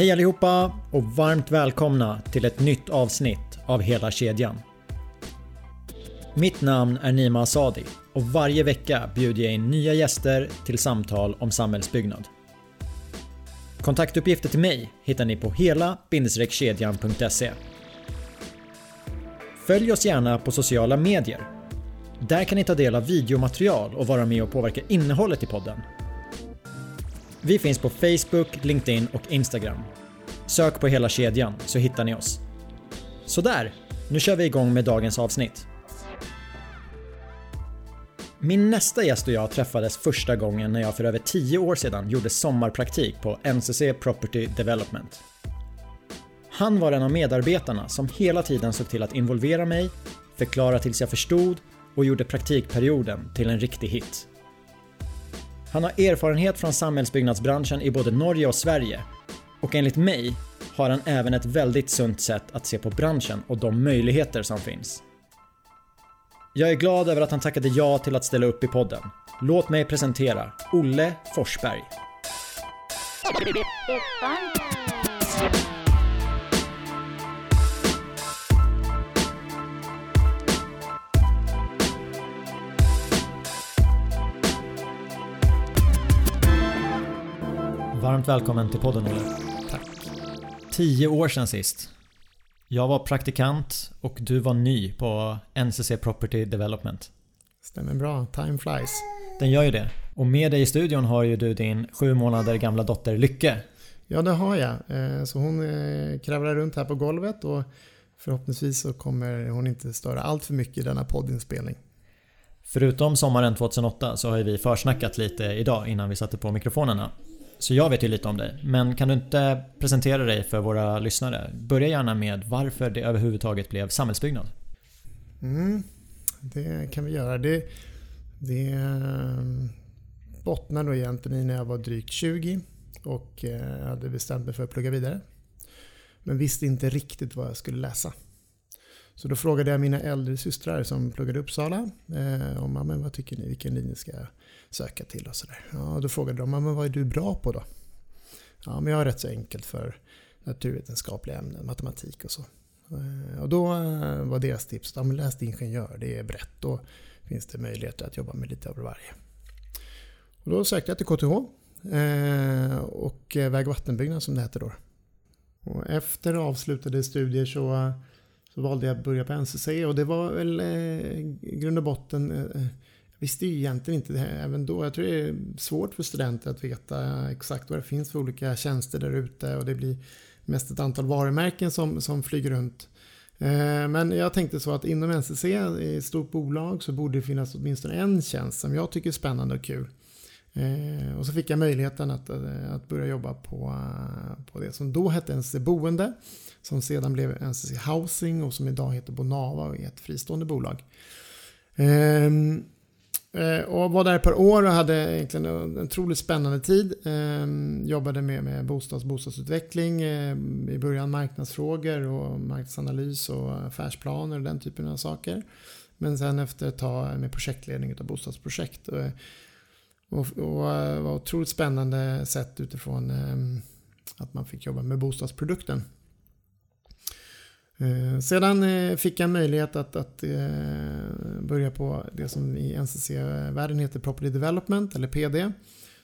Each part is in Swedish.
Hej allihopa och varmt välkomna till ett nytt avsnitt av Hela kedjan. Mitt namn är Nima Asadi och varje vecka bjuder jag in nya gäster till samtal om samhällsbyggnad. Kontaktuppgifter till mig hittar ni på hela-kedjan.se. Följ oss gärna på sociala medier. Där kan ni ta del av videomaterial och vara med och påverka innehållet i podden. Vi finns på Facebook, LinkedIn och Instagram. Sök på hela kedjan så hittar ni oss. Sådär, nu kör vi igång med dagens avsnitt. Min nästa gäst och jag träffades första gången när jag för över 10 år sedan gjorde sommarpraktik på NCC Property Development. Han var en av medarbetarna som hela tiden såg till att involvera mig, förklara tills jag förstod och gjorde praktikperioden till en riktig hit. Han har erfarenhet från samhällsbyggnadsbranschen i både Norge och Sverige och enligt mig har han även ett väldigt sunt sätt att se på branschen och de möjligheter som finns. Jag är glad över att han tackade ja till att ställa upp i podden. Låt mig presentera Olle Forsberg. Varmt välkommen till podden Olle. Tack. Tio år sedan sist. Jag var praktikant och du var ny på NCC Property Development. Stämmer bra. Time flies. Den gör ju det. Och med dig i studion har ju du din sju månader gamla dotter Lycke. Ja, det har jag. Eh, Så hon eh, kravlar runt här på golvet och förhoppningsvis så kommer hon inte störa allt för mycket i denna poddinspelning. Förutom sommaren 2008 så har vi försnackat lite idag innan vi satte på mikrofonerna. Så jag vet ju lite om dig. Men kan du inte presentera dig för våra lyssnare? Börja gärna med varför det överhuvudtaget blev samhällsbyggnad. Mm, det kan vi göra. Det, det ehm, bottnar nog egentligen i när jag var drygt 20 och eh, hade bestämt mig för att plugga vidare. Men visste inte riktigt vad jag skulle läsa. Så då frågade jag mina äldre systrar som pluggade i Uppsala eh, om men vad tycker ni, vilken linje ska jag söka till och sådär. Ja, då frågade de men vad är du bra på då? Ja, men jag är rätt så enkelt för naturvetenskapliga ämnen, matematik och så. Eh, och då eh, var deras tips, ja, men läs till ingenjör, det är brett. Då finns det möjligheter att jobba med lite av varje. Och då sökte jag till KTH eh, och väg och vattenbyggnad som det hette då. Och efter avslutade studier så, så valde jag att börja på NCC och det var väl eh, i grund och botten eh, visste ju egentligen inte det här även då. Jag tror det är svårt för studenter att veta exakt vad det finns för olika tjänster där ute och det blir mest ett antal varumärken som, som flyger runt. Eh, men jag tänkte så att inom NCC, i ett stort bolag, så borde det finnas åtminstone en tjänst som jag tycker är spännande och kul. Eh, och så fick jag möjligheten att, eh, att börja jobba på, på det som då hette NCC Boende, som sedan blev NCC Housing och som idag heter Bonava och är ett fristående bolag. Ehm, Eh, och var där ett par år och hade egentligen en otroligt spännande tid. Ehm, jobbade med, med bostads bostadsutveckling, eh, i början marknadsfrågor och marknadsanalys och affärsplaner och den typen av saker. Men sen efter ett tag med projektledning av bostadsprojekt. Och, och, och eh, var otroligt spännande sett utifrån ehm, att man fick jobba med bostadsprodukten. Sedan fick jag möjlighet att, att eh, börja på det som i NCC-världen heter Property Development eller PD.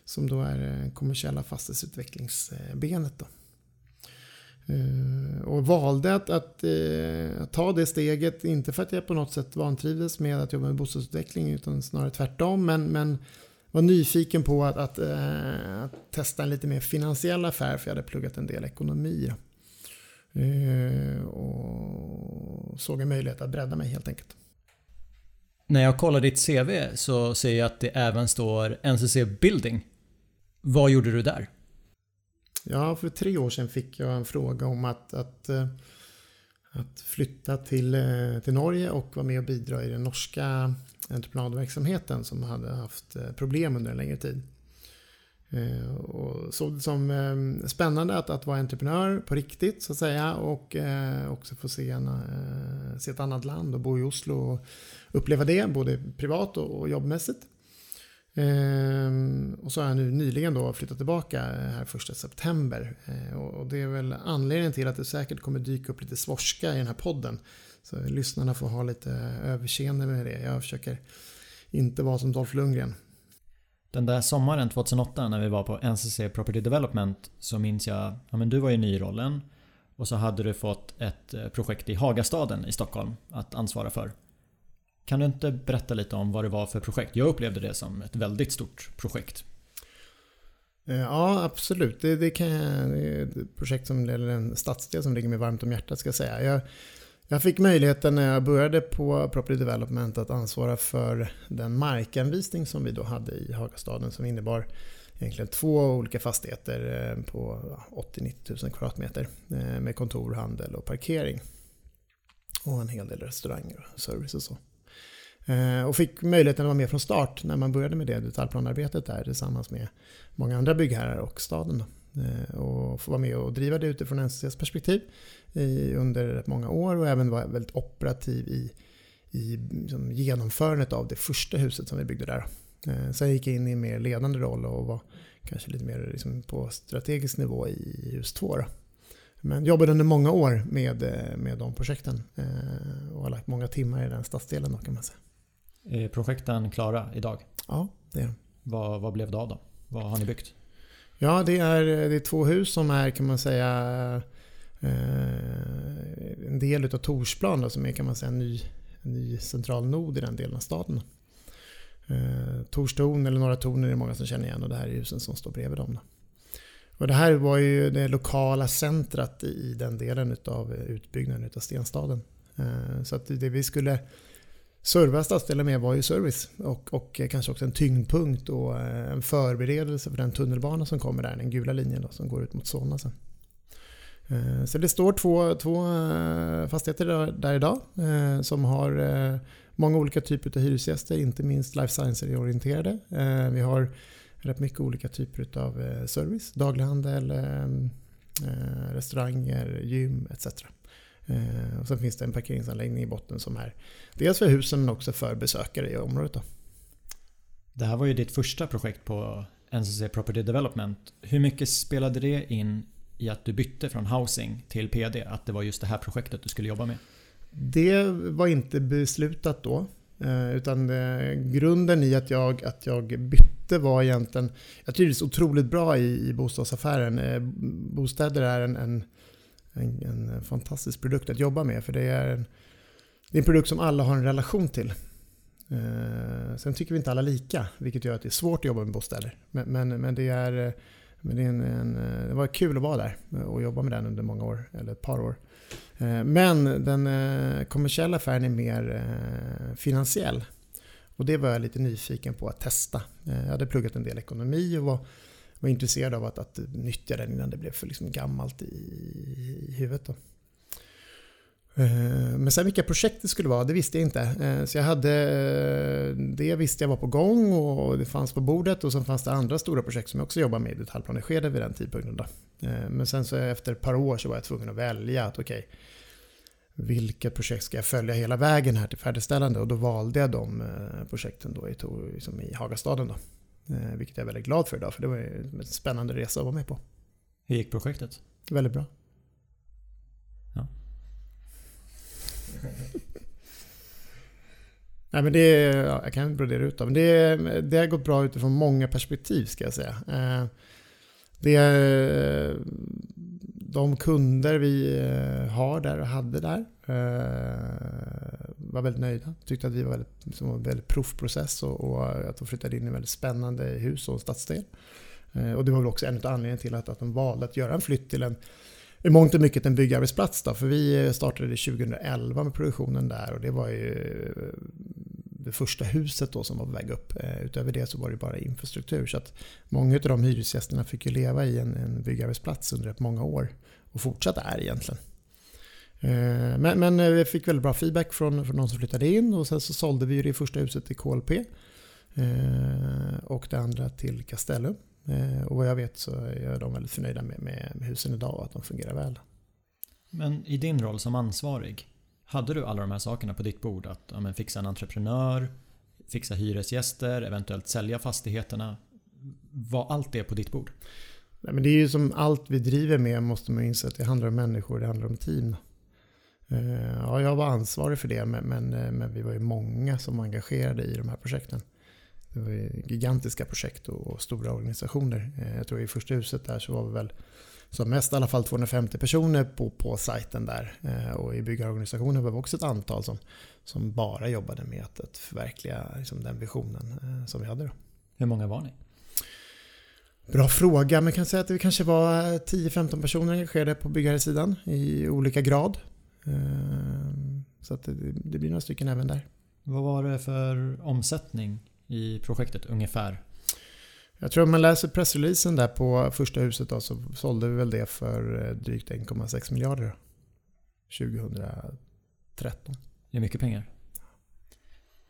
Som då är eh, kommersiella fastighetsutvecklingsbenet. Då. Eh, och valde att, att, att ta det steget, inte för att jag på något sätt vantrivdes med att jobba med bostadsutveckling utan snarare tvärtom. Men, men var nyfiken på att, att, att testa en lite mer finansiell affär för jag hade pluggat en del ekonomi. Och såg en möjlighet att bredda mig helt enkelt. När jag kollar ditt CV så ser jag att det även står NCC Building. Vad gjorde du där? Ja, för tre år sedan fick jag en fråga om att, att, eh, att flytta till, eh, till Norge och vara med och bidra i den norska entreprenadverksamheten som hade haft eh, problem under en längre tid. Eh, och såg det som eh, spännande att, att vara entreprenör på riktigt så att säga och eh, också få se, en, se ett annat land och bo i Oslo och uppleva det både privat och, jobbmässigt. Och så har jag nu nyligen då flyttat tillbaka här första september. Och det är väl anledningen till att det säkert kommer dyka upp lite svorska i den här podden. Så lyssnarna får ha lite överseende med det. Jag försöker inte vara som Dolph Lundgren. Den där sommaren 2008 när vi var på NCC Property Development så minns jag, ja men du var ju ny i rollen och så hade du fått ett eh, projekt i Hagastaden i Stockholm att ansvara för. Kan du inte berätta lite om vad det var för projekt? Jag upplevde det som ett väldigt stort projekt. Eh, ja, absolut. Det, det, kan det är ett projekt som, eller en stadsdel som ligger mig varmt om hjärtat ska jag säga. Jag, jag fick möjligheten när jag började på Property Development att ansvara för den markanvisning som vi då hade i Hagastaden som innebar egentligen två olika fastigheter eh, på 80-90 000 kvadratmeter eh, med kontor, handel och parkering. Och en hel del restauranger och service och så. Eh, och fick möjligheten att vara med från start när man började med det detaljplanarbetet där tillsammans med många andra byggherrar och staden. Och få vara med och driva det utifrån NCCs perspektiv under många år och även vara väldigt operativ i, i liksom genomförandet av det första huset som vi byggde där. Eh, sen gick jag in i en mer ledande roll och var kanske lite mer liksom på strategisk nivå i hus 2. Men jobbade under många år med, eh, med de projekten eh, och har lagt många timmar i den stadsdelen då kan man säga. Är projekten klara idag? Ja, det är de. Vad, vad blev det av då? Vad har ni byggt? Ja, det är, det är två hus som är kan man säga eh, en del av Torsplan då, som är kan man säga en ny, en ny central nod i den delen av staden. Eh, Torstorn eller Norra Torn är det många som känner igen och det här är husen som står bredvid dem. Då. Och det här var ju det lokala centrat i den delen av utbyggnaden av Stenstaden. Eh, så att det vi skulle serva stadsdelen med var ju service och, och kanske också en tyngdpunkt och eh, en förberedelse för den tunnelbana som kommer där, den gula linjen då, som går ut mot Solna sen. Eh, så det står två, två eh, fastigheter där idag som har många olika typer av hyresgäster, inte minst life science-orienterade. Vi har rätt mycket olika typer av service, daglighandel, restauranger, gym etc. Och sen finns det en parkeringsanläggning i botten som är dels för husen men också för besökare i området. Då. Det här var ju ditt första projekt på NCC Property Development. Hur mycket spelade det in i att du bytte från housing till PD? Att det var just det här projektet du skulle jobba med? Det var inte beslutat då. Eh, utan eh, grunden i att jag, att jag bytte var egentligen... Jag trivdes otroligt bra i, i bostadsaffären. Eh, bostäder är en, en, en, en, fantastisk produkt att jobba med. För det är, en, det är en produkt som alla har en relation till. Eh, sen tycker vi inte alla lika, vilket gör att det är svårt att jobba med bostäder. Men, men, men det, är, eh, men det, är en, en, eh, det var kul att vara där och jobba med den under många år, eller ett par år. Eh, men den eh, kommersiella affären är mer eh, finansiell. Och det var jag lite nyfiken på att testa. Jag hade pluggat en del ekonomi och var, var intresserad av att, att nyttja den innan det blev för liksom gammalt i, i huvudet. Då. Eh, men sen vilka projekt det skulle vara, det visste jag inte. Eh, så jag hade, eh, det visste jag var på gång och det fanns på bordet och sen fanns det andra stora projekt som jag också jobbade med i detaljplaneskedet vid den tidpunkten. Då. Men sen så efter ett par år så var jag tvungen att välja att okej, okay, vilket projekt ska jag följa hela vägen här till färdigställande? Och då valde jag de projekten då i, liksom i Hagastaden. Då. Eh, vilket jag är väldigt glad för idag, för det var en spännande resa att vara med på. Hur gick projektet? Väldigt bra. Ja. Nej, men det, ja, jag kan brodera ut det, men det, det har gått bra utifrån många perspektiv ska jag säga. Det är de kunder vi eh, har där och hade där eh, var väldigt nöjda. Tyckte att vi var väldigt, som en väldigt proffprocess och, och att de flyttade in i väldigt spännande hus och stadsdel. Eh, och det var väl också en av anledningarna till att, att de valde att göra en flytt till en i mångt och mycket en byggarbetsplats. Då, för vi startade 2011 med produktionen där och det var ju det första huset då som var på väg upp. Eh, utöver det så var det bara infrastruktur. Så att många av de hyresgästerna fick ju leva i en, en byggarbetsplats under rätt många år. Och fortsatt är egentligen. Eh, men, men eh, vi fick väldigt bra feedback från, från de som flyttade in och sen så sålde vi det första huset till KLP. Och det andra till Castellum. Och vad jag vet så är de väldigt förnöjda med, med husen idag och att de fungerar väl. Men i din roll som ansvarig, hade du alla de här sakerna på ditt bord? Att ja, fixa en entreprenör, fixa hyresgäster, eventuellt sälja fastigheterna. var allt det på ditt bord? Nej, men det är ju som allt vi driver med måste man inse att det handlar om människor, det handlar om team. Eh, ja, jag var ansvarig för det men, men, eh, men, vi var ju många som var engagerade i de här projekten. Det var ju gigantiska projekt och, och stora organisationer. Eh, jag tror i första huset där så var vi väl som mest i alla fall 250 personer på, på sajten där. Och i byggarorganisationen var vi också ett antal som, som bara jobbade med att, att förverkliga liksom, den visionen som vi hade. Då. Hur många var ni? Bra fråga, men jag kan säga att det kanske var 10-15 personer engagerade på byggarsidan i olika grad. Ehm, så att det, det blir några stycken även där. Vad var det för omsättning i projektet ungefär? Jag tror om man läser pressreleasen där på första huset då, så sålde vi väl det för eh, drygt 1,6 miljarder 2013. Det är mycket pengar.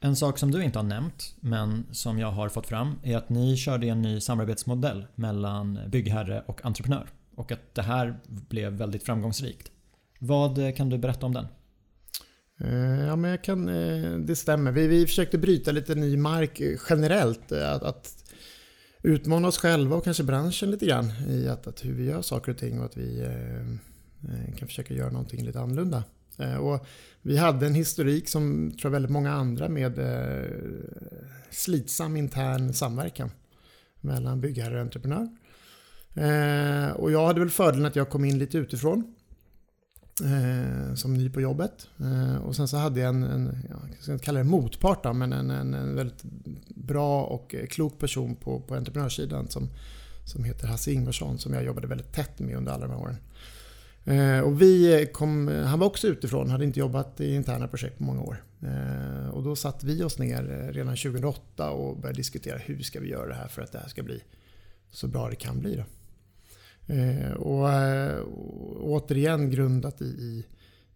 En sak som du inte har nämnt, men som jag har fått fram, är att ni körde en ny samarbetsmodell mellan byggherre och entreprenör. Och att det här blev väldigt framgångsrikt. Vad kan du berätta om den? Eh, ja, men jag kan, eh, det stämmer. Vi, vi försökte bryta lite ny mark eh, generellt. Att, att utmana oss själva och kanske branschen lite grann i att, att hur vi gör saker och ting och att vi eh, eh, kan försöka göra någonting lite annorlunda. Eh, och vi hade en historik som tror jag väldigt många andra med eh, slitsam intern samverkan mellan byggherre och entreprenör. Eh, och jag hade väl fördelen att jag kom in lite utifrån eh, som ny på jobbet. Eh, och sen så hade jag en, en jag ska inte kalla det motpart då, men en, en, en, väldigt bra och eh, klok person på, på entreprenörssidan som, som heter Hasse Ingvarsson som jag jobbade väldigt tätt med under alla de här åren. Eh, och vi eh, kom, han var också utifrån, hade inte jobbat i interna projekt på många år. Eh, och då satt vi oss ner eh, redan 2008 och började diskutera hur ska vi göra det här för att det här ska bli så bra det kan bli. Då. Eh, och, eh, och, återigen grundat i, i,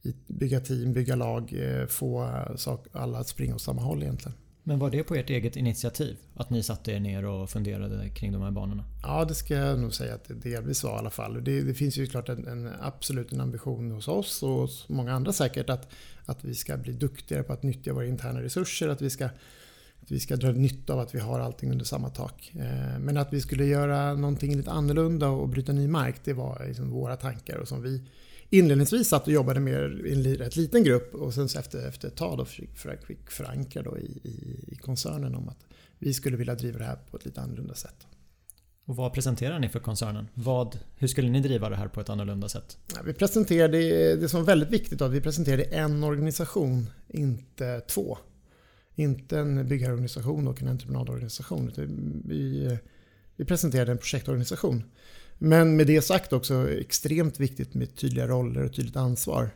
i, bygga team, bygga lag, eh, få sak, alla att springa åt samma håll egentligen. Men var det på ert eget initiativ? Att ni satte er ner och funderade kring de här banorna? Ja, det ska jag nog säga att det delvis var i alla fall. Det, det finns ju klart en, en, absolut en ambition hos oss och hos många andra säkert att, att vi ska bli duktigare på att nyttja våra interna resurser. Att vi ska att vi ska dra nytta av att vi har allting under samma tak. Eh, men att vi skulle göra någonting lite annorlunda och bryta ny mark, det var liksom våra tankar och som vi inledningsvis satt och jobbade med i en rätt liten grupp och sen efter, efter ett tag då fick förankra då i, i, i koncernen om att vi skulle vilja driva det här på ett lite annorlunda sätt. Och vad presenterar ni för koncernen? Vad, hur skulle ni driva det här på ett annorlunda sätt? Ja, vi presenterade, det som var väldigt viktigt, att vi presenterade en organisation, inte två inte en byggherreorganisation och en entreprenadorganisation. Vi, vi presenterade en projektorganisation. Men med det sagt också extremt viktigt med tydliga roller och tydligt ansvar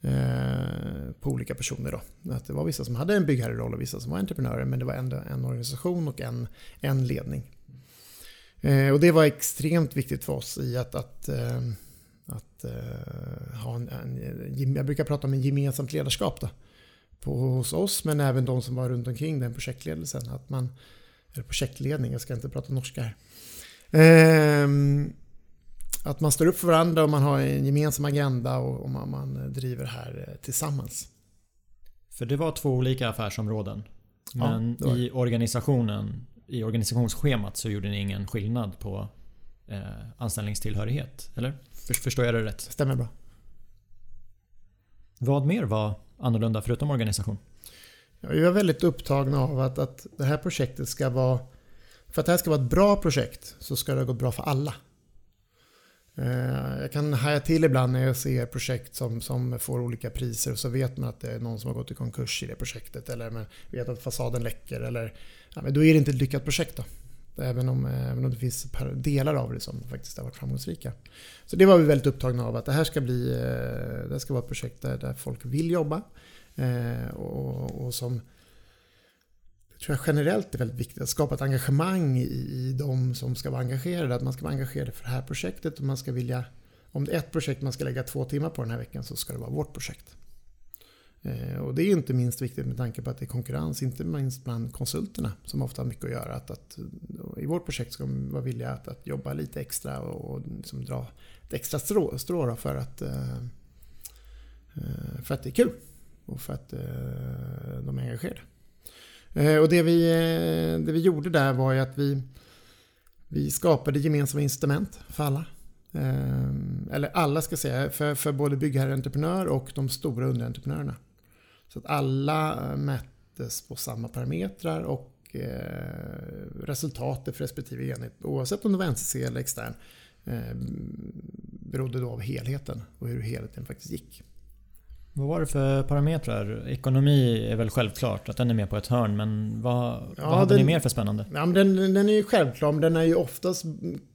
eh, på olika personer. Då. Att det var vissa som hade en byggherreroll och vissa som var entreprenörer men det var ändå en organisation och en, en ledning. Eh, och det var extremt viktigt för oss i att, att, eh, att eh, ha en, en, jag brukar prata om en gemensamt ledarskap. Då på, hos oss men även de som var runt omkring den projektledelsen. Att man, eller projektledning, jag ska inte prata norska här. Ehm, att man står upp för varandra och man har en gemensam agenda och, och man, man, driver det här eh, tillsammans. För det var två olika affärsområden. Men ja, i organisationen, i organisationsschemat så gjorde ni ingen skillnad på eh, anställningstillhörighet, eller? Förstår jag det rätt? Stämmer bra. Vad mer var annorlunda förutom organisation? Ja, vi var väldigt upptagna av att, att det här projektet ska vara... För att det här ska vara ett bra projekt så ska det gå bra för alla. Eh, jag kan haja till ibland när jag ser projekt som, som får olika priser och så vet man att det är någon som har gått i konkurs i det projektet eller man vet att fasaden läcker eller ja, men då är det inte ett lyckat projekt. Då. Även om, eh, även om det finns delar av det som faktiskt har varit framgångsrika. Så det var vi väldigt upptagna av att det här ska bli eh, det ska vara ett projekt där, där folk vill jobba. Eh, och, och som tror jag generellt är väldigt viktigt att skapa ett engagemang i, i de som ska vara engagerade. Att man ska vara engagerad för det här projektet och man ska vilja om det är ett projekt man ska lägga två timmar på den här veckan så ska det vara vårt projekt. Eh, och det är inte minst viktigt med tanke på att det är konkurrens, inte minst bland konsulterna som ofta har mycket att göra. Att, att I vårt projekt ska de vara villiga att, att jobba lite extra och, och liksom dra ett extra strå, strå för, att, eh, eh, för att det är kul och för att de är engagerade. Och det vi, det vi gjorde där var ju att vi Vi skapade gemensamma incitament för alla. Eller alla ska säga, för, för både byggherre entreprenör och de stora underentreprenörerna. Så att alla eh, mättes på samma parametrar och eh, resultatet för respektive enhet, oavsett om det var NCC eller extern, eh, berodde då av helheten och hur helheten faktiskt gick. Vad var det för parametrar? Ekonomi är väl självklart att den är med på ett hörn men vad, ja, vad hade den, ni mer för spännande? Ja, men den, den är ju självklar men den är ju oftast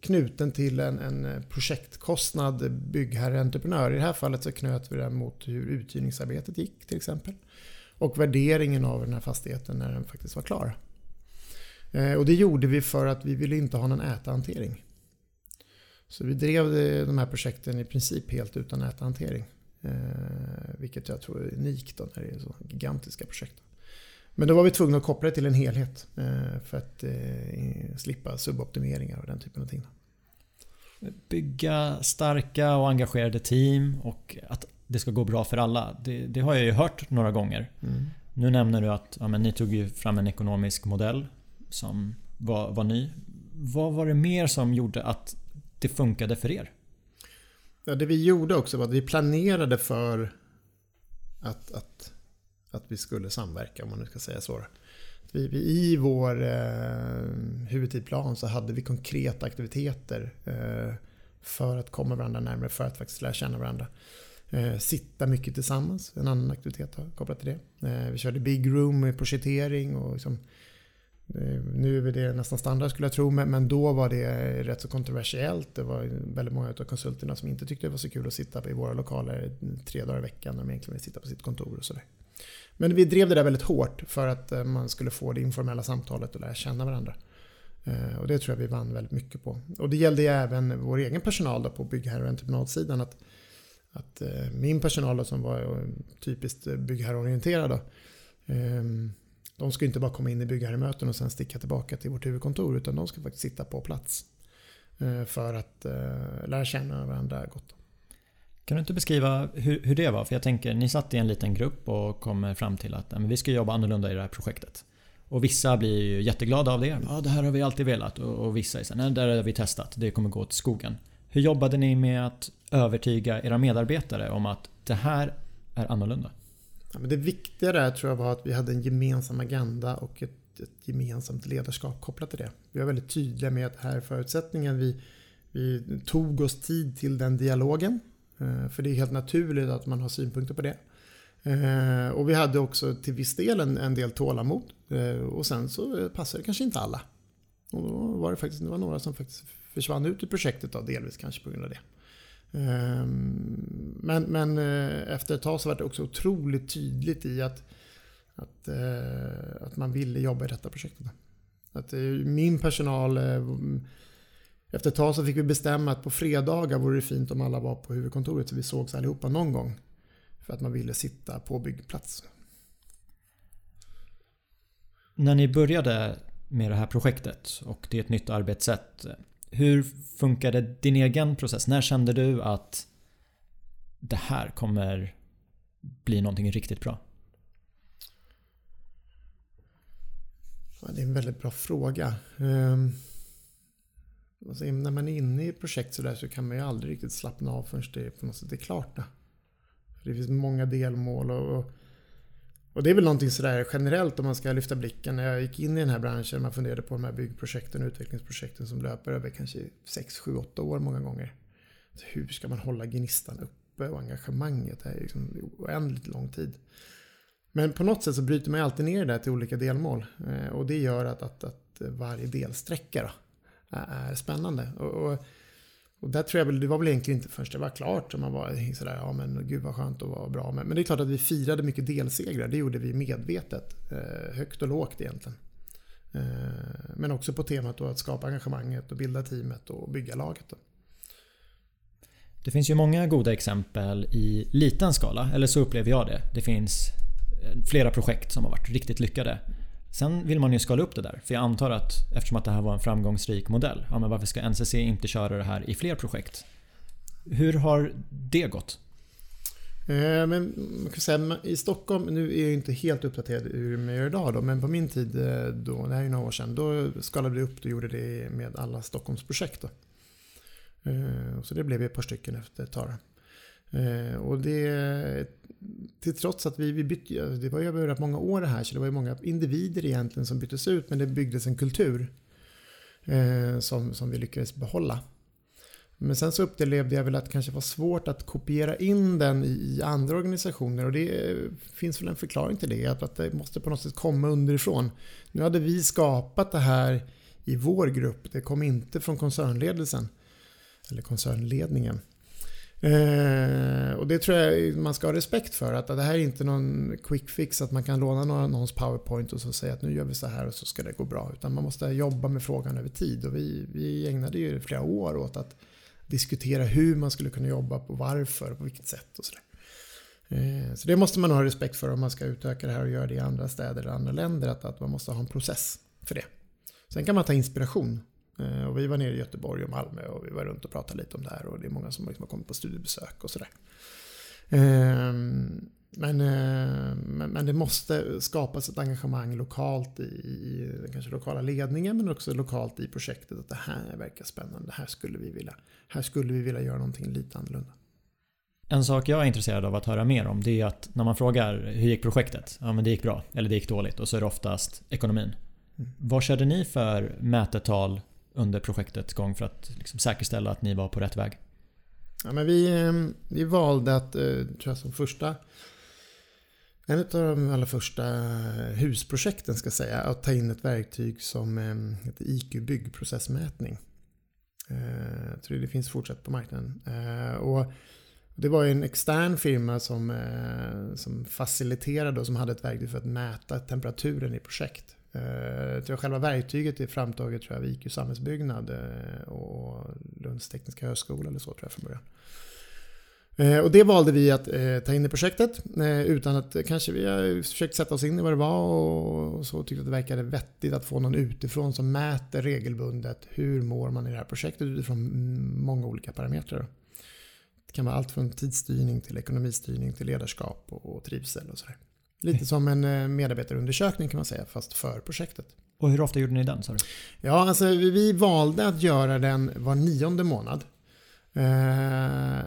knuten till en, en projektkostnad byggherre-entreprenör. I det här fallet så knöt vi den mot hur uthyrningsarbetet gick till exempel. Och värderingen av den här fastigheten när den faktiskt var klar. Eh, och det gjorde vi för att vi ville inte ha någon ätahantering. Så vi drev de här projekten i princip helt utan ätahantering. Eh, vilket jag tror är unikt då när det är så gigantiska projekt. Men då var vi tvungna att koppla det till en helhet eh, för att eh, slippa suboptimeringar och den typen av ting. Bygga starka och engagerade team och att det ska gå bra för alla. Det, det har jag ju hört några gånger. Mm. Nu nämner du att ja, men ni tog ju fram en ekonomisk modell som var, var ny. Vad var det mer som gjorde att det funkade för er? Ja, det vi gjorde också var att vi planerade för att, att, att vi skulle samverka, om man nu ska säga så. Vi, vi, I vår eh, huvudtidplan så hade vi konkreta aktiviteter eh, för att komma varandra närmare, för att faktiskt lära känna varandra. Eh, sitta mycket tillsammans, en annan aktivitet kopplat till det. Eh, vi körde big room med projektering och liksom, Eh, Eh, nu är det nästan standard skulle jag tro, men då var det rätt så kontroversiellt. Det var väldigt många av konsulterna som inte tyckte det var så kul att sitta i våra lokaler tre dagar i veckan när de egentligen ville sitta på sitt kontor och sådär. Men vi drev det där väldigt hårt för att eh, man skulle få det informella samtalet och lära känna varandra. Eh, och det tror jag vi vann väldigt mycket på. Och det gällde ju även vår egen personal då på byggherre och typ entreprenadsidan. Att, att min personal då, som var typiskt byggherreorienterad då, ehm, de ska inte bara komma in i byggherremöten och sen sticka tillbaka till vårt huvudkontor utan de ska faktiskt sitta på plats. Eh, för att eh, lära känna varandra gott. Kan du inte beskriva hur, hur, det var? För jag tänker, ni satt i en liten grupp och kommer fram till att men vi ska jobba annorlunda i det här projektet. Och vissa blir ju jätteglada av det. Ja, det här har vi alltid velat. Och, och vissa säger nej, det där har vi testat. Det kommer gå till skogen. Hur jobbade ni med att övertyga era medarbetare om att det här är annorlunda? Ja, men det viktiga där tror jag var att vi hade en gemensam agenda och ett, ett gemensamt ledarskap kopplat till det. Vi var väldigt tydliga med att det här är förutsättningen. Vi, vi tog oss tid till den dialogen. Eh, för det är helt naturligt att man har synpunkter på det. Eh, och vi hade också till viss del en, en del tålamod. Eh, och sen så passade det kanske inte alla. Och då var det faktiskt det var några som faktiskt försvann ut ur projektet då, delvis kanske på grund av det. Ehm, men, men eh, efter ett tag så var det också otroligt tydligt i att, att, eh, att man ville jobba i detta projektet. Att eh, min personal, efter ett tag så fick vi bestämma att på fredagar vore det fint om alla var på huvudkontoret så vi sågs allihopa någon gång. För att man ville sitta på byggplats. När ni började med det här projektet och det är ett nytt arbetssätt. Hur funkade din egen process? När kände du att det här kommer bli någonting riktigt bra? Det är en väldigt bra fråga. Ehm, alltså, när man är inne i ett projekt så, där så kan man ju aldrig riktigt slappna av förrän det på något sätt är klart. Det finns många delmål och, och det är väl någonting sådär generellt om man ska lyfta blicken. När jag gick in i den här branschen, man funderade på de här byggprojekten och utvecklingsprojekten som löper över kanske 6, 7, 8 år många gånger. Så hur ska man hålla gnistan uppe och engagemanget? Det är liksom oändligt lång tid. Men på något sätt så bryter man alltid ner det där till olika delmål. Eh, och det gör att, att, att varje delsträcka är spännande. Och, och och där tror jag väl, det var väl egentligen inte förrän det var klart som man var sådär, ja men gud vad skönt att vara bra. Men, men det är klart att vi firade mycket delsegrar, det gjorde vi medvetet. Eh, högt och lågt egentligen. Eh, men också på temat då att skapa engagemanget och bilda teamet och bygga laget. Då. Det finns ju många goda exempel i liten skala, eller så upplever jag det. Det finns eh, flera projekt som har varit riktigt lyckade. Sen vill man ju skala upp det där. För jag antar att eftersom att det här var en framgångsrik modell. Ja, men varför ska NCC inte köra det här i fler projekt? Hur har det gått? Eh, men man kan säga, i Stockholm, nu är jag inte helt uppdaterad hur man gör idag då, men på min tid, eh, då, det här är några år sedan, då skalade vi upp och gjorde det med alla Stockholmsprojekt. Då. Eh, så det blev ett par stycken efter ett tag. Eh, och det, till trots att vi, vi bytte, det var ju över rätt många år det här, så det var ju många individer egentligen som byttes ut, men det byggdes en kultur eh, som, som vi lyckades behålla. Men sen så upplevde jag väl att det kanske var svårt att kopiera in den i andra organisationer och det finns väl en förklaring till det. Att det måste på något sätt komma underifrån. Nu hade vi skapat det här i vår grupp. Det kom inte från koncernledelsen. Eller koncernledningen. Eh, och det tror jag man ska ha respekt för. Att det här är inte någon quick fix att man kan låna någons powerpoint och så säga att nu gör vi så här och så ska det gå bra. Utan man måste jobba med frågan över tid. Och vi, vi ägnade ju flera år åt att diskutera hur man skulle kunna jobba på varför och på vilket sätt och sådär. Eh, så det måste man ha respekt för om man ska utöka det här och göra det i andra städer eller andra länder. Att, att man måste ha en process för det. Sen kan man ta inspiration. Eh, och vi var nere i Göteborg och Malmö och vi var runt och pratade lite om det här. Och det är många som liksom har kommit på studiebesök och sådär. Ehm, men, eh, men, men, det måste skapas ett engagemang lokalt i, i den kanske lokala ledningen men också lokalt i projektet. Att det här verkar spännande, här skulle vi vilja, här skulle vi vilja göra någonting lite annorlunda. En sak jag är intresserad av att höra mer om det är att när man frågar hur gick projektet? Ja men det gick bra eller det gick dåligt och så är det oftast ekonomin. Mm. Vad körde ni för mätetal under projektets gång för att liksom säkerställa att ni var på rätt väg? Ja, men vi, ehm, vi valde att, eh, tror jag som första en av de allra första eh, husprojekten ska säga, att ta in ett verktyg som ehm, heter IQ byggprocessmätning. Eh, jag tror det finns fortsatt på marknaden. Och det var en extern firma som, som faciliterade och som hade ett verktyg för att mäta temperaturen i projekt. Eh, jag själva verktyget är framtaget tror jag, av IQ samhällsbyggnad eh, och Lunds tekniska högskola eller så tror jag från början. Eh, och det valde vi att eh, ta in i projektet eh, utan att kanske vi har försökt sätta oss in i vad det var och så tyckte att det verkade vettigt att få någon utifrån som mäter regelbundet hur mår man i det här projektet utifrån många olika parametrar. Det kan vara allt från tidsstyrning till ekonomistyrning till ledarskap och trivsel och sådär. Lite som en medarbetarundersökning kan man säga fast för projektet. Och hur ofta gjorde ni den? Sorry? Ja, alltså vi valde att göra den var nionde månad. Eh,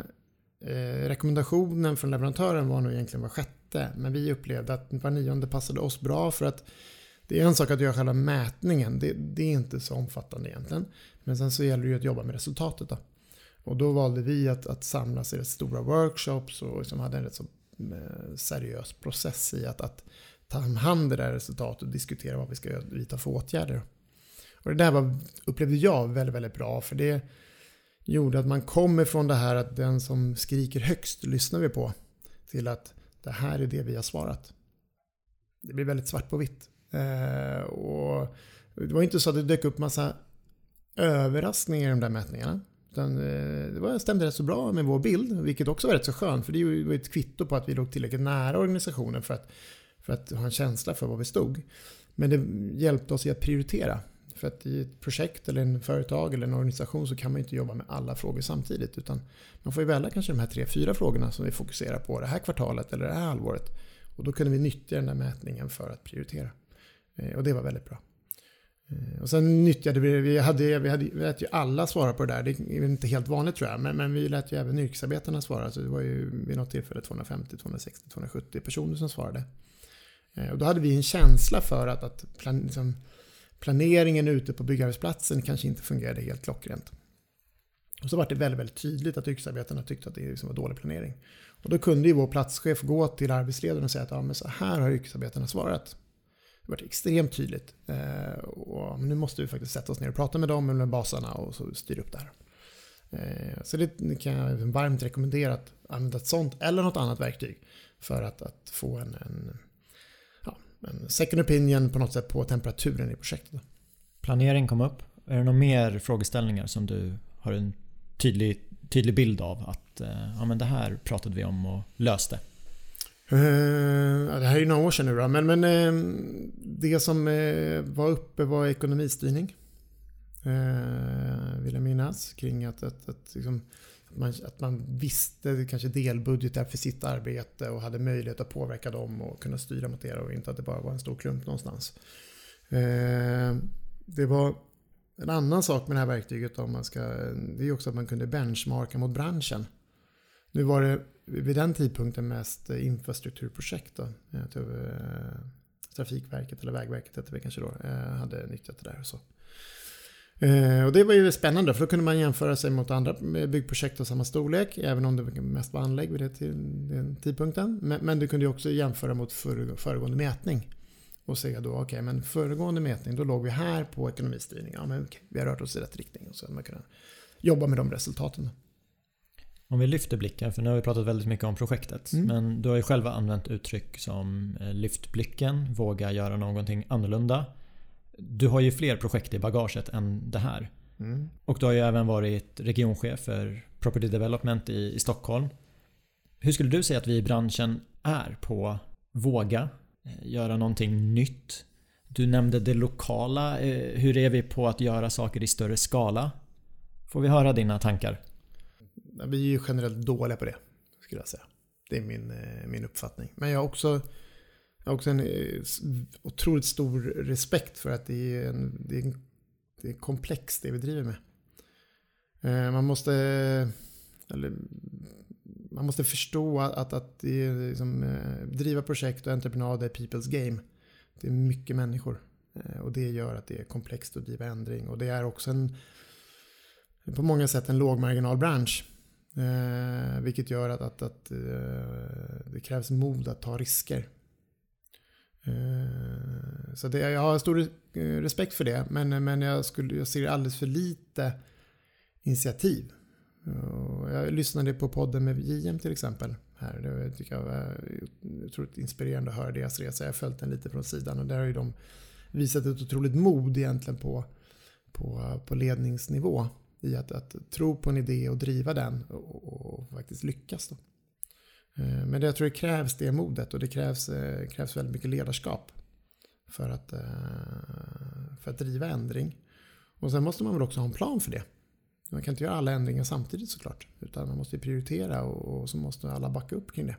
rekommendationen från leverantören var nog egentligen var sjätte. Men vi upplevde att var nionde passade oss bra för att det är en sak att göra själva mätningen. Det, det är inte så omfattande egentligen. Men sen så gäller det ju att jobba med resultatet. Då. Och då valde vi att, att samlas i rätt stora workshops och liksom hade en rätt så eh, Eh, seriös process i att, att ta hand det där resultatet och diskutera vad vi ska vidta för åtgärder. Och det där var, upplevde jag väldigt, väldigt bra. För det gjorde att man kom ifrån det här att den som skriker högst lyssnar vi på till att det här är det vi har svarat. Det blir väldigt svart på vitt. Eh, och det var inte så att det dök upp massa överraskningar i de där mätningarna. Utan eh, det var, stämde rätt så bra med vår bild, vilket också var rätt så skönt. För det var ett kvitto på att vi låg tillräckligt nära organisationen för att, för att ha en känsla för var vi stod. Men det hjälpte oss i att prioritera. För att i ett projekt eller en företag eller en organisation så kan man inte jobba med alla frågor samtidigt. Utan man får ju välja kanske de här tre, fyra frågorna som vi fokuserar på det här kvartalet eller det här halvåret. Och då kunde vi nyttja den där mätningen för att prioritera. Eh, och det var väldigt bra. Eh, och sen nyttjade vi, vi hade, vi hade, vi lät ju alla svara på det där. Det är inte helt vanligt tror jag. Men, men vi lät ju även yrkesarbetarna svara. Så det var ju vid något tillfälle 250, 260, 270 personer som svarade. Eh, och då hade vi en känsla för att, att plan, liksom, planeringen ute på byggarbetsplatsen kanske inte fungerade helt klockrent. Och så var det väldigt, väldigt tydligt att yrkesarbetarna tyckte att det liksom var dålig planering. Och då kunde ju vår platschef gå till arbetsledaren och säga att ja, men så här har yrkesarbetarna svarat. Det extremt tydligt. Eh, och nu måste vi faktiskt sätta oss ner och prata med dem, med basarna och så styra upp det här. Eh, så det kan jag varmt rekommendera att använda ett sånt eller något annat verktyg för att, att få en, en men second opinion på något sätt på temperaturen i projektet. Planering kom upp. Är det några mer frågeställningar som du har en tydlig, tydlig bild av? Att eh, ja, men det här pratade vi om och löste. Uh, det här är ju några år sedan nu då, men, men uh, det som uh, var uppe var ekonomistyrning. Eh, vill jag minnas. kring att, att, att, liksom, att, man, att man visste kanske delbudgetar för sitt arbete och hade möjlighet att påverka dem och kunna styra mot det och inte att det bara var en stor klump någonstans. Det var en annan sak med det här verktyget om man ska, det är också att man kunde benchmarka mot branschen. Nu var det vid den tidpunkten mest infrastrukturprojekt. Då. Eh, eh, Trafikverket eller Vägverket hette det kanske då, eh, hade nyttjat det där. Och så. Eh, och det var ju spännande för då kunde man jämföra sig mot andra eh, byggprojekt av samma storlek. Även om det mest var anlägg vid den tidpunkten. Men, men du kunde också jämföra mot föregående mätning. Och se då, okej okay, men föregående mätning då låg vi här på ekonomistyrning. Ja men okay, vi har rört oss i rätt riktning. Och så hade man kunnat jobba med de resultaten. Om vi lyfter blicken, för nu har vi pratat väldigt mycket om projektet. Mm. Men du har ju själva använt uttryck som eh, lyft blicken, våga göra någonting annorlunda. Du har ju fler projekt i bagaget än det här. Mm. Och du har ju även varit regionchef för Property Development i, i Stockholm. Hur skulle du säga att vi i branschen är på våga eh, göra någonting nytt? Du nämnde det lokala. Eh, hur är vi på att göra saker i större skala? Får vi höra dina tankar? Vi är ju generellt dåliga på det, skulle jag säga. Det är min, eh, min uppfattning. Men jag har också, jag har också en eh, otroligt stor respekt för att det är, en, det är, det är komplext det vi driver med. Eh, man måste, eller, man måste förstå att, att det är liksom, driva projekt och entreprenad är people's game. Det är mycket människor. Och det gör att det är komplext att driva ändring. Och det är också en, på många sätt en lågmarginalbransch. Eh, vilket gör att, att, att eh, det krävs mod att ta risker. Eh, så det, jag har stor eh, respekt för det. Men, men jag, skulle, jag ser alldeles för lite initiativ. Jag lyssnade på podden med JM till exempel. Här. Det tycker jag var otroligt inspirerande att höra deras resa. Jag har följt den lite från sidan och där har ju de visat ett otroligt mod egentligen på, på, på ledningsnivå i att, att tro på en idé och driva den och, och faktiskt lyckas. Då. Men men jag tror det krävs det modet och det krävs, eh, krävs väldigt mycket ledarskap för att, eh, för att driva ändring. Och sen måste man väl också ha en plan för det. Man kan inte göra alla ändringar samtidigt såklart. Utan man måste prioritera och så måste alla backa upp kring det.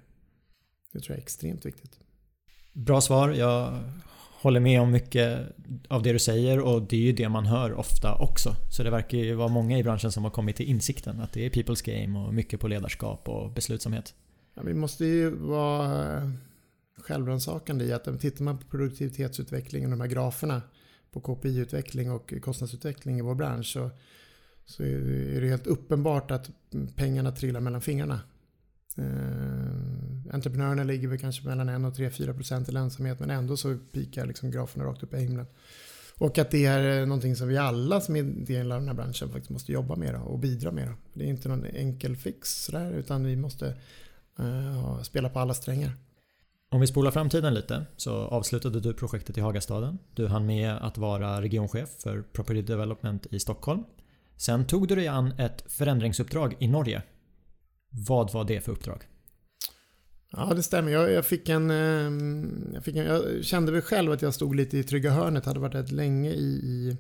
Det tror jag är extremt viktigt. Bra svar. Jag håller med om mycket av det du säger och det är ju det man hör ofta också. Så det verkar ju vara många i branschen som har kommit till insikten att det är people's game och mycket på ledarskap och beslutsamhet. Ja, vi måste ju vara eh, självrannsakande i att eh, tittar man på produktivitetsutvecklingen och de här graferna på KPI-utveckling och kostnadsutveckling i vår bransch så, så är det helt uppenbart att pengarna trillar mellan fingrarna. Eh, Entreprenörerna ligger väl kanske mellan 1 och 3-4 procent i lönsamhet men ändå så pikar liksom graferna rakt upp i himlen. Och att det är eh, någonting som vi alla som är del av den här branschen faktiskt måste jobba med och bidra med. Det är inte någon enkel fix sådär, utan vi måste uh, spela på alla strängar. Om vi spolar framtiden lite så avslutade du projektet i Hagastaden. Du hann med att vara regionchef för Property Development i Stockholm. Sen tog du dig an ett förändringsuppdrag i Norge vad var det för uppdrag? Ja, det stämmer. Jag, jag, fick en, ehm, jag, fick en, jag kände väl själv att jag stod lite i trygga hörnet. Hade varit rätt länge i, i,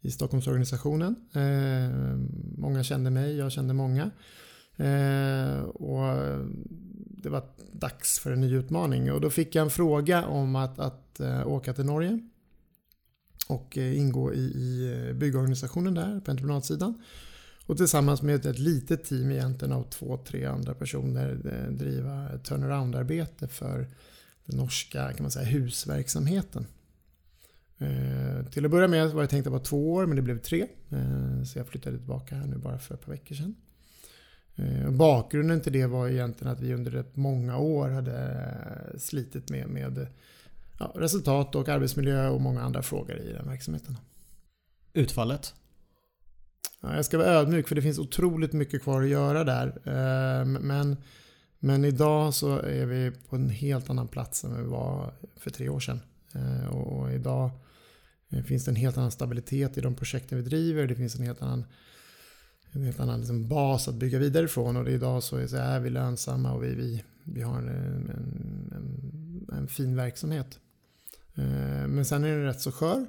i Stockholmsorganisationen. Eh, många kände mig, jag kände många. Eh, och det var dags för en ny utmaning. Och då fick jag en fråga om att, att uh, åka till Norge. Och uh, ingå i, i eh, byggorganisationen där på entreprenadsidan. Och tillsammans med ett litet team egentligen av två, tre andra personer eh, driva turnaround-arbete för den norska kan man säga, husverksamheten. Eh, till att börja med var det tänkt att vara två år men det blev tre. Eh, så jag flyttade tillbaka här nu bara för ett par veckor sedan. Bakgrunden till det var egentligen att vi under rätt många år hade slitit med, med ja, resultat och arbetsmiljö och många andra frågor i den verksamheten. Utfallet? Ja, jag ska vara ödmjuk för det finns otroligt mycket kvar att göra där. Eh, men, men idag så är vi på en helt annan plats än vi var för tre år sedan. Eh, och idag eh, finns det en helt annan stabilitet i de projekten vi driver. Det finns en helt annan, en helt annan liksom bas att bygga vidare ifrån. Och idag så är, så är vi lönsamma och vi, vi, vi har en, en, en, en fin verksamhet. Men sen är den rätt så skör.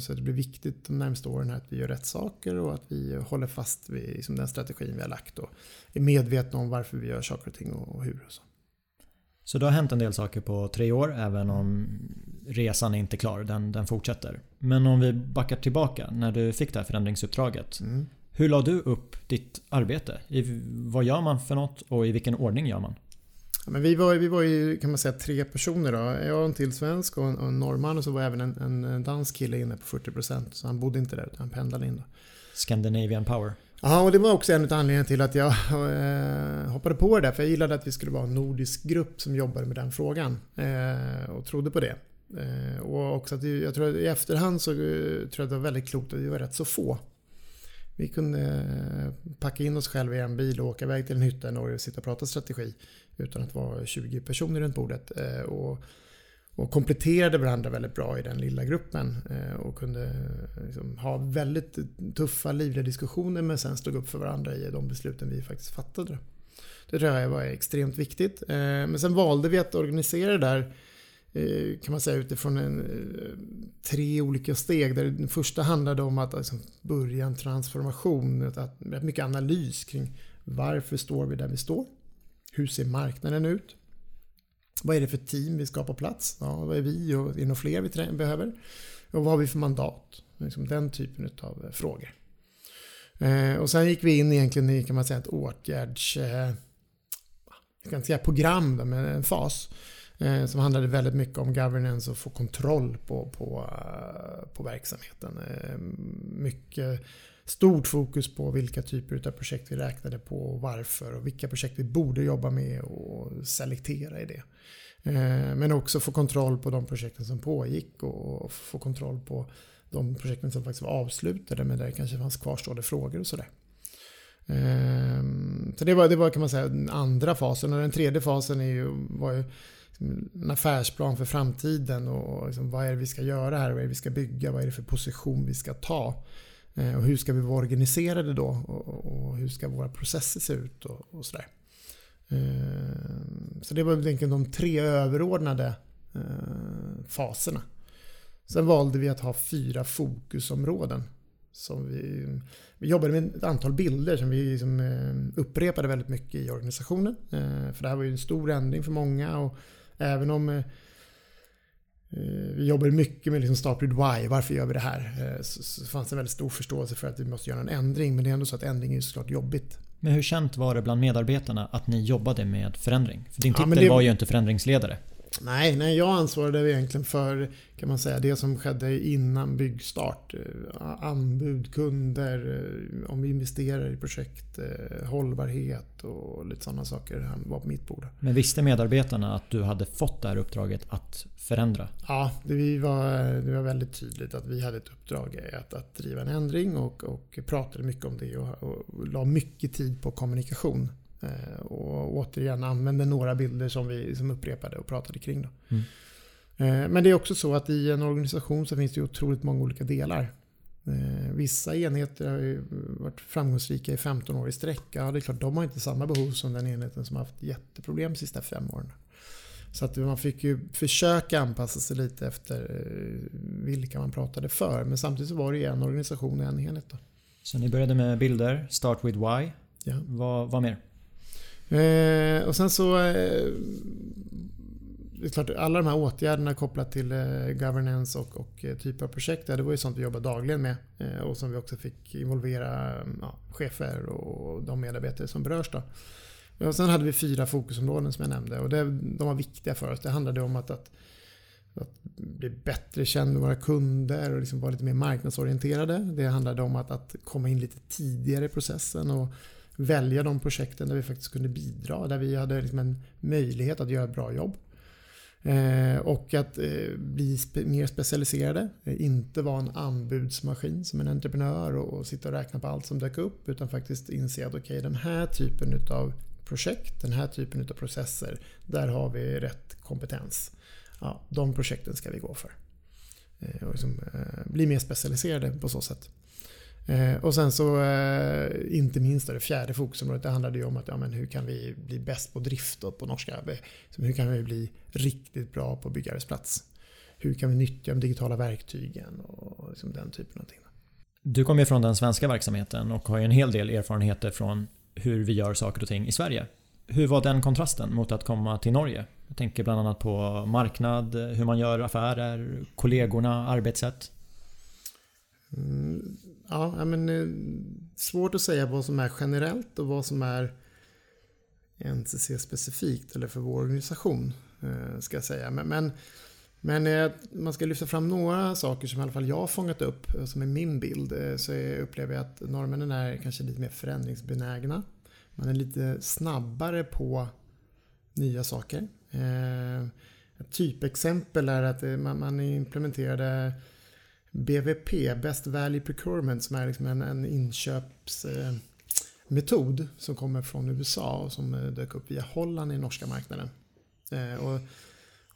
Så det blir viktigt de närmaste åren att vi gör rätt saker och att vi håller fast vid liksom den strategin vi har lagt och är medvetna om varför vi gör saker och ting och hur. Och så. så det har hänt en del saker på tre år även om resan är inte klar, den, den fortsätter. Men om vi backar tillbaka när du fick det här förändringsuppdraget. Mm. Hur la du upp ditt arbete? I, vad gör man för något och i vilken ordning gör man? Ja, men vi, var, vi var ju kan man säga tre personer då. Jag och en till svensk och en, och en norrman och så var även en, en dansk kille inne på 40% så han bodde inte där utan han pendlade in. Då. Scandinavian power. Ja, och det var också en av anledningarna till att jag eh, hoppade på det där. För jag gillade att vi skulle vara en nordisk grupp som jobbade med den frågan. Eh, och trodde på det. Eh, och också att jag tror att i efterhand så eh, tror jag att det var väldigt klokt att vi var rätt så få. Vi kunde eh, packa in oss själva i en bil och åka iväg till en hytta i Norge och sitta och prata strategi utan att vara 20 personer runt bordet. Eh, och, och kompletterade varandra väldigt bra i den lilla gruppen eh, och kunde eh, liksom ha väldigt tuffa, livliga diskussioner men sen stod upp för varandra i de besluten vi faktiskt fattade. Det tror jag var extremt viktigt. Men sen valde vi att organisera det där kan man säga utifrån en, tre olika steg. Där den första handlade om att liksom börja en transformation. Att, mycket analys kring varför står vi där vi står? Hur ser marknaden ut? Vad är det för team vi ska ha på plats? Ja, vad är vi och är det några fler vi behöver? Och vad har vi för mandat? Liksom den typen av eh, frågor. Eh, och sen gick vi in egentligen i kan man säga, ett åtgärds... Eh, jag kan inte säga program, men en fas som handlade väldigt mycket om governance och få kontroll på, på, på verksamheten. Mycket stort fokus på vilka typer av projekt vi räknade på och varför och vilka projekt vi borde jobba med och selektera i det. Eh, men också få kontroll på de projekten som pågick och få kontroll på de projekten som faktiskt var avslutade men där det kanske fanns kvarstående frågor och sådär. Ehm, så det var, det var kan man säga den andra fasen och den tredje fasen är ju, var ju liksom en affärsplan för framtiden och liksom vad är det vi ska göra här, vad är det vi ska bygga, vad är det för position vi ska ta. Eh, och hur ska vi vara organiserade då och, hur ska våra processer se ut och, och sådär. Eh, så det var enkelt de tre överordnade eh, faserna. Sen valde vi att ha fyra fokusområden. Som vi, vi jobbade med ett antal bilder som vi liksom upprepade väldigt mycket i organisationen. För det här var ju en stor ändring för många. och Även om vi jobbar mycket med liksom Start with Why, varför gör vi det här? Eh, så, så fanns en väldigt stor förståelse för att vi måste göra en ändring. Men det är ändå så att ändring är såklart jobbigt. Men hur känt var det bland medarbetarna att ni jobbade med förändring? För din titel ja, det... var ju inte förändringsledare. Nej, nej, jag ansvarade egentligen för kan man säga, det som skedde innan byggstart. Eh, anbud, kunder, eh, om vi investerar i projekt, eh, hållbarhet och lite sådana saker var på mitt bord. Men visste medarbetarna att du hade fått det här uppdraget att förändra? Ja, det var, det var väldigt tydligt att vi hade ett uppdrag att, att driva en ändring och, och pratade mycket om det och, och la mycket tid på kommunikation. Eh, och återigen använde några bilder som vi som upprepade och pratade kring. Då. Mm. Eh, men det är också så att i en organisation så finns det otroligt många olika delar. Eh, vissa enheter har varit framgångsrika i 15 år i sträck. Ja, det är klart, de har inte samma behov som den enheten som har haft jätteproblem de sista fem åren. Så att man fick ju försöka anpassa sig lite efter vilka man pratade för. Men samtidigt så var det ju en organisation och en enhet. Då. Så ni började med bilder, Start with Why. Ja. Vad, vad mer? Eh, och sen så... Eh, det är klart, alla de här åtgärderna kopplat till eh, governance och, och eh, typ av projekt. Det var ju sånt vi jobbade dagligen med. Eh, och som vi också fick involvera mm, ja, chefer och de medarbetare som berörs. Då. Och sen hade vi fyra fokusområden som jag nämnde. Och det, de var viktiga för oss. Det handlade om att, att att bli bättre känd med våra kunder och liksom vara lite mer marknadsorienterade. Det handlade om att, att komma in lite tidigare i processen och välja de projekten där vi faktiskt kunde bidra. Där vi hade liksom en möjlighet att göra ett bra jobb. Eh, och att eh, bli spe mer specialiserade. Eh, inte vara en anbudsmaskin som en entreprenör och, och, sitta och räkna på allt som dök upp. Utan faktiskt inse att okay, den här typen av projekt, den här typen av processer. Där har vi rätt kompetens. Ja, de projekten ska vi gå för. Eh, och liksom, eh, bli mer specialiserade på så sätt. Eh, och sen så, eh, inte minst det fjärde fokusområdet, det handlade ju om att ja, men hur kan vi bli bäst på drift då, på norska? Hur kan vi bli riktigt bra på byggarbetsplats? hur kan vi nyttja de digitala verktygen och liksom den typen av ting. Du kommer ju från den svenska verksamheten och har ju en hel del erfarenheter från hur vi gör saker och ting i Sverige. Hur var den kontrasten mot att komma till Norge? Jag tänker bland annat på marknad, hur man gör affärer, kollegorna, arbetssätt. Mm, ja, men eh, svårt att säga vad som är generellt och vad som är NCC specifikt eller för vår organisation. Eh, ska jag säga. Men, men, men eh, man ska lyfta fram några saker som i alla fall jag har fångat upp som är min bild. Så jag upplever jag att norrmännen är kanske lite mer förändringsbenägna. Man är lite snabbare på nya saker. Ett typexempel är att man implementerade BVP, Best Value Procurement, som är liksom en, en inköpsmetod som kommer från USA och som eh, dök upp via Holland i norska marknaden. Eh, och,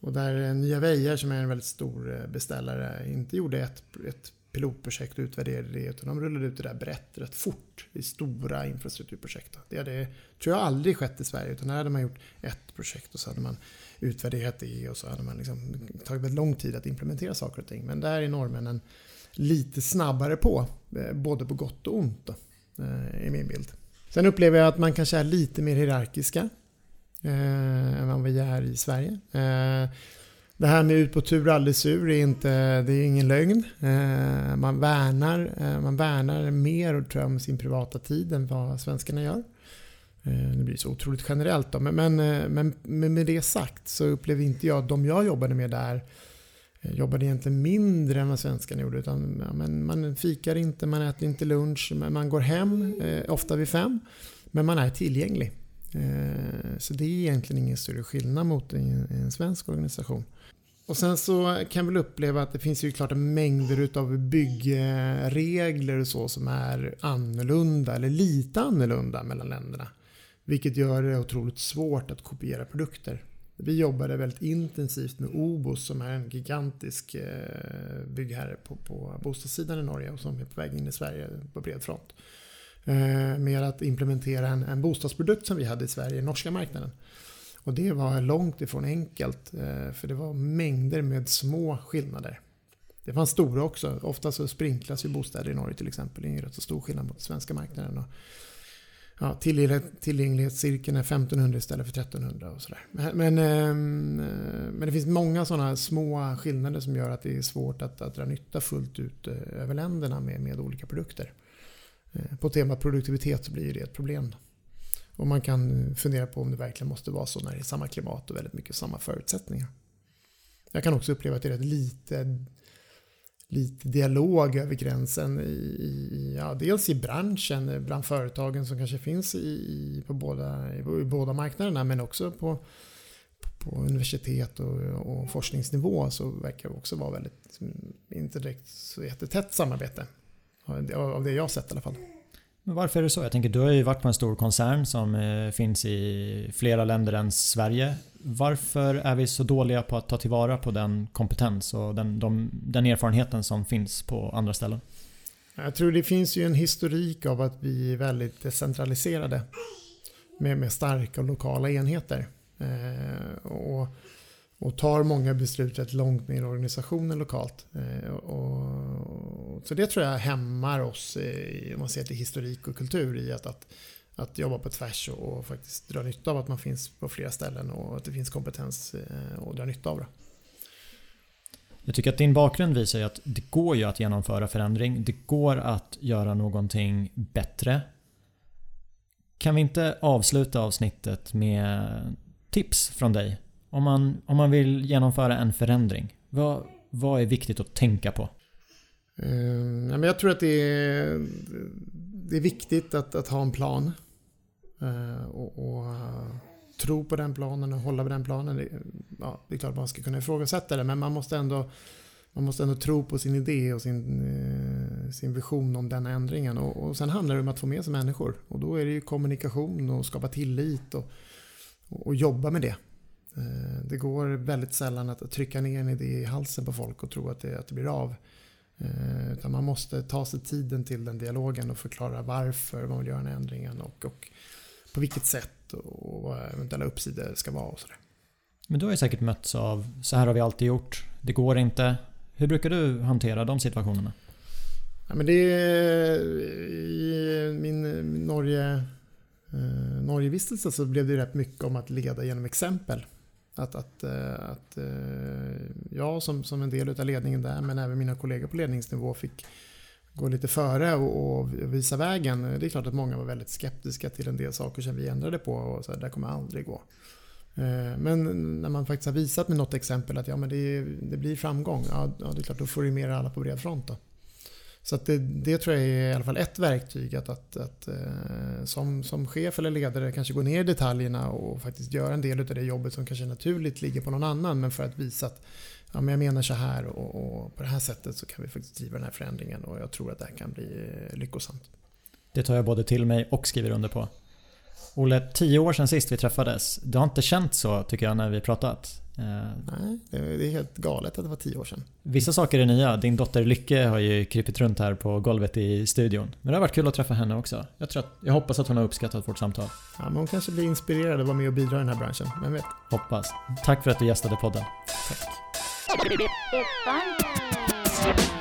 och där Nya Vejar som är en väldigt stor eh, beställare inte gjorde ett, ett pilotprojekt och utvärderade det utan de rullade ut det där brett rätt fort i stora infrastrukturprojekt. Det hade, tror jag aldrig skett i Sverige utan här hade man gjort ett projekt och så hade man utvärderat det och så hade man liksom tagit väldigt lång tid att implementera saker och ting. Men där är norrmännen lite snabbare på, eh, både på gott och ont då, eh, i min bild. Sen upplever jag att man kanske är lite mer hierarkiska eh, än vad vi är i Sverige. Eh, det här med ut på tur aldrig sur är, inte, det är ingen lögn. Eh, man, värnar, eh, man värnar mer tror jag, om sin privata tid än vad svenskarna gör. Eh, det blir så otroligt generellt då. Men, men, eh, men, men med det sagt så upplever inte jag att de jag jobbade med där eh, jobbade egentligen mindre än vad svenskarna gjorde. Utan, ja, men man fikar inte, man äter inte lunch, man går hem eh, ofta vid fem. Men man är tillgänglig. Eh, så det är egentligen ingen större skillnad mot en, en svensk organisation. Och sen så kan jag väl uppleva att det finns ju klart mängder av byggregler och så som är annorlunda eller lite annorlunda mellan länderna. Vilket gör det otroligt svårt att kopiera produkter. Vi jobbade väldigt intensivt med Obos som är en gigantisk eh, byggherre på, på bostadssidan i Norge och som är på väg in i Sverige på bred front. Eh, med att implementera en, en bostadsprodukt som vi hade i Sverige, norska marknaden. Och det var långt ifrån enkelt eh, för det var mängder med små skillnader. Det fanns stora också. Ofta så sprinklas ju bostäder i Norge till exempel. Det är ju rätt så stor skillnad mot svenska marknaden ja, tillgänglighet, tillgänglighetscirkeln är 1500 istället för 1300 och sådär. Men, men, ehm, men det finns många sådana små skillnader som gör att det är svårt att, att dra nytta fullt ut eh, över länderna med, med olika produkter. Eh, på temat produktivitet så blir det ett problem. Och man kan fundera på om det verkligen måste vara så när det är samma klimat och väldigt mycket samma förutsättningar. Jag kan också uppleva att det är rätt lite lite dialog över gränsen i, i, ja, dels i branschen, bland företagen som kanske finns i, på båda, i, båda marknaderna men också på, på universitet och, och forskningsnivå så verkar det också vara väldigt, mm, inte direkt så jättetätt samarbete. Av det jag har sett i alla fall. Men varför är det så? Jag tänker du har ju varit på en stor koncern som eh, finns i flera länder än Sverige. Varför är vi så dåliga på att ta tillvara på den kompetens och den, de, den erfarenheten som finns på andra ställen? Jag tror det finns ju en historik av att vi är väldigt decentraliserade. Med, med starka lokala enheter. Eh, och, och tar många beslut rätt långt ner i organisationen lokalt. Eh, och, så det tror jag hämmar oss, i, om man ser till historik och kultur, i att, att att jobba på tvärs och, faktiskt dra nytta av att man finns på flera ställen och att det finns kompetens eh, att dra nytta av det. Jag tycker att din bakgrund visar ju att det går ju att genomföra förändring. Det går att göra någonting bättre. Kan vi inte avsluta avsnittet med tips från dig? Om man, om man vill genomföra en förändring. Vad, vad är viktigt att tänka på? Eh, jag tror att det är, det är viktigt att, att ha en plan. Eh, och, och eh, tro på den planen och hålla på den planen. Det, ja, det är klart man ska kunna ifrågasätta det men man måste ändå, man måste ändå tro på sin idé och sin, sin vision om den ändringen. Och, och sen handlar det om att få med sig människor. Och då är det ju kommunikation och skapa tillit och, och, och jobba med det. Det går väldigt sällan att trycka ner en idé i halsen på folk och tro att det, att det blir av. Utan man måste ta sig tiden till den dialogen och förklara varför man vill göra den ändringen och, och på vilket sätt och vad eventuella uppsidor ska vara och sådär. Men du har ju säkert mötts av så här har vi alltid gjort, det går inte. Hur brukar du hantera de situationerna? Ja, men det är, I min Norge, eh, Norgevistelse så blev det rätt mycket om att leda genom exempel. Att, att, eh, att eh, jag som, som en del av ledningen där men även mina kollegor på ledningsnivå fick gå lite före och, och, visa vägen. Det är klart att många var väldigt skeptiska till en del saker som vi ändrade på och så här, det kommer aldrig gå. Eh, men när man faktiskt har visat med något exempel att ja, men det, det blir framgång, ja, ja, det är klart då får du med alla på bred front. Då. Så att det, det, tror jag är i alla fall ett verktyg att, att, att eh, som, som chef eller ledare kanske gå ner i detaljerna och faktiskt göra en del av det jobbet som kanske naturligt ligger på någon annan men för att visa att ja, men jag menar så här och, och, på det här sättet så kan vi faktiskt driva den här förändringen och jag tror att det här kan bli eh, lyckosamt. Det tar jag både till mig och skriver under på. Olle, tio år sedan sist vi träffades. Det har inte känts så tycker jag när vi pratat. Nej, det är helt galet att det var tio år sedan. Vissa saker är nya. Din dotter Lycke har ju krypit runt här på golvet i studion. Men det har varit kul att träffa henne också. Jag, tror att, jag hoppas att hon har uppskattat vårt samtal. Ja, men hon kanske blir inspirerad att vara med och bidra i den här branschen. Vem vet? Hoppas. Tack för att du gästade podden. Tack.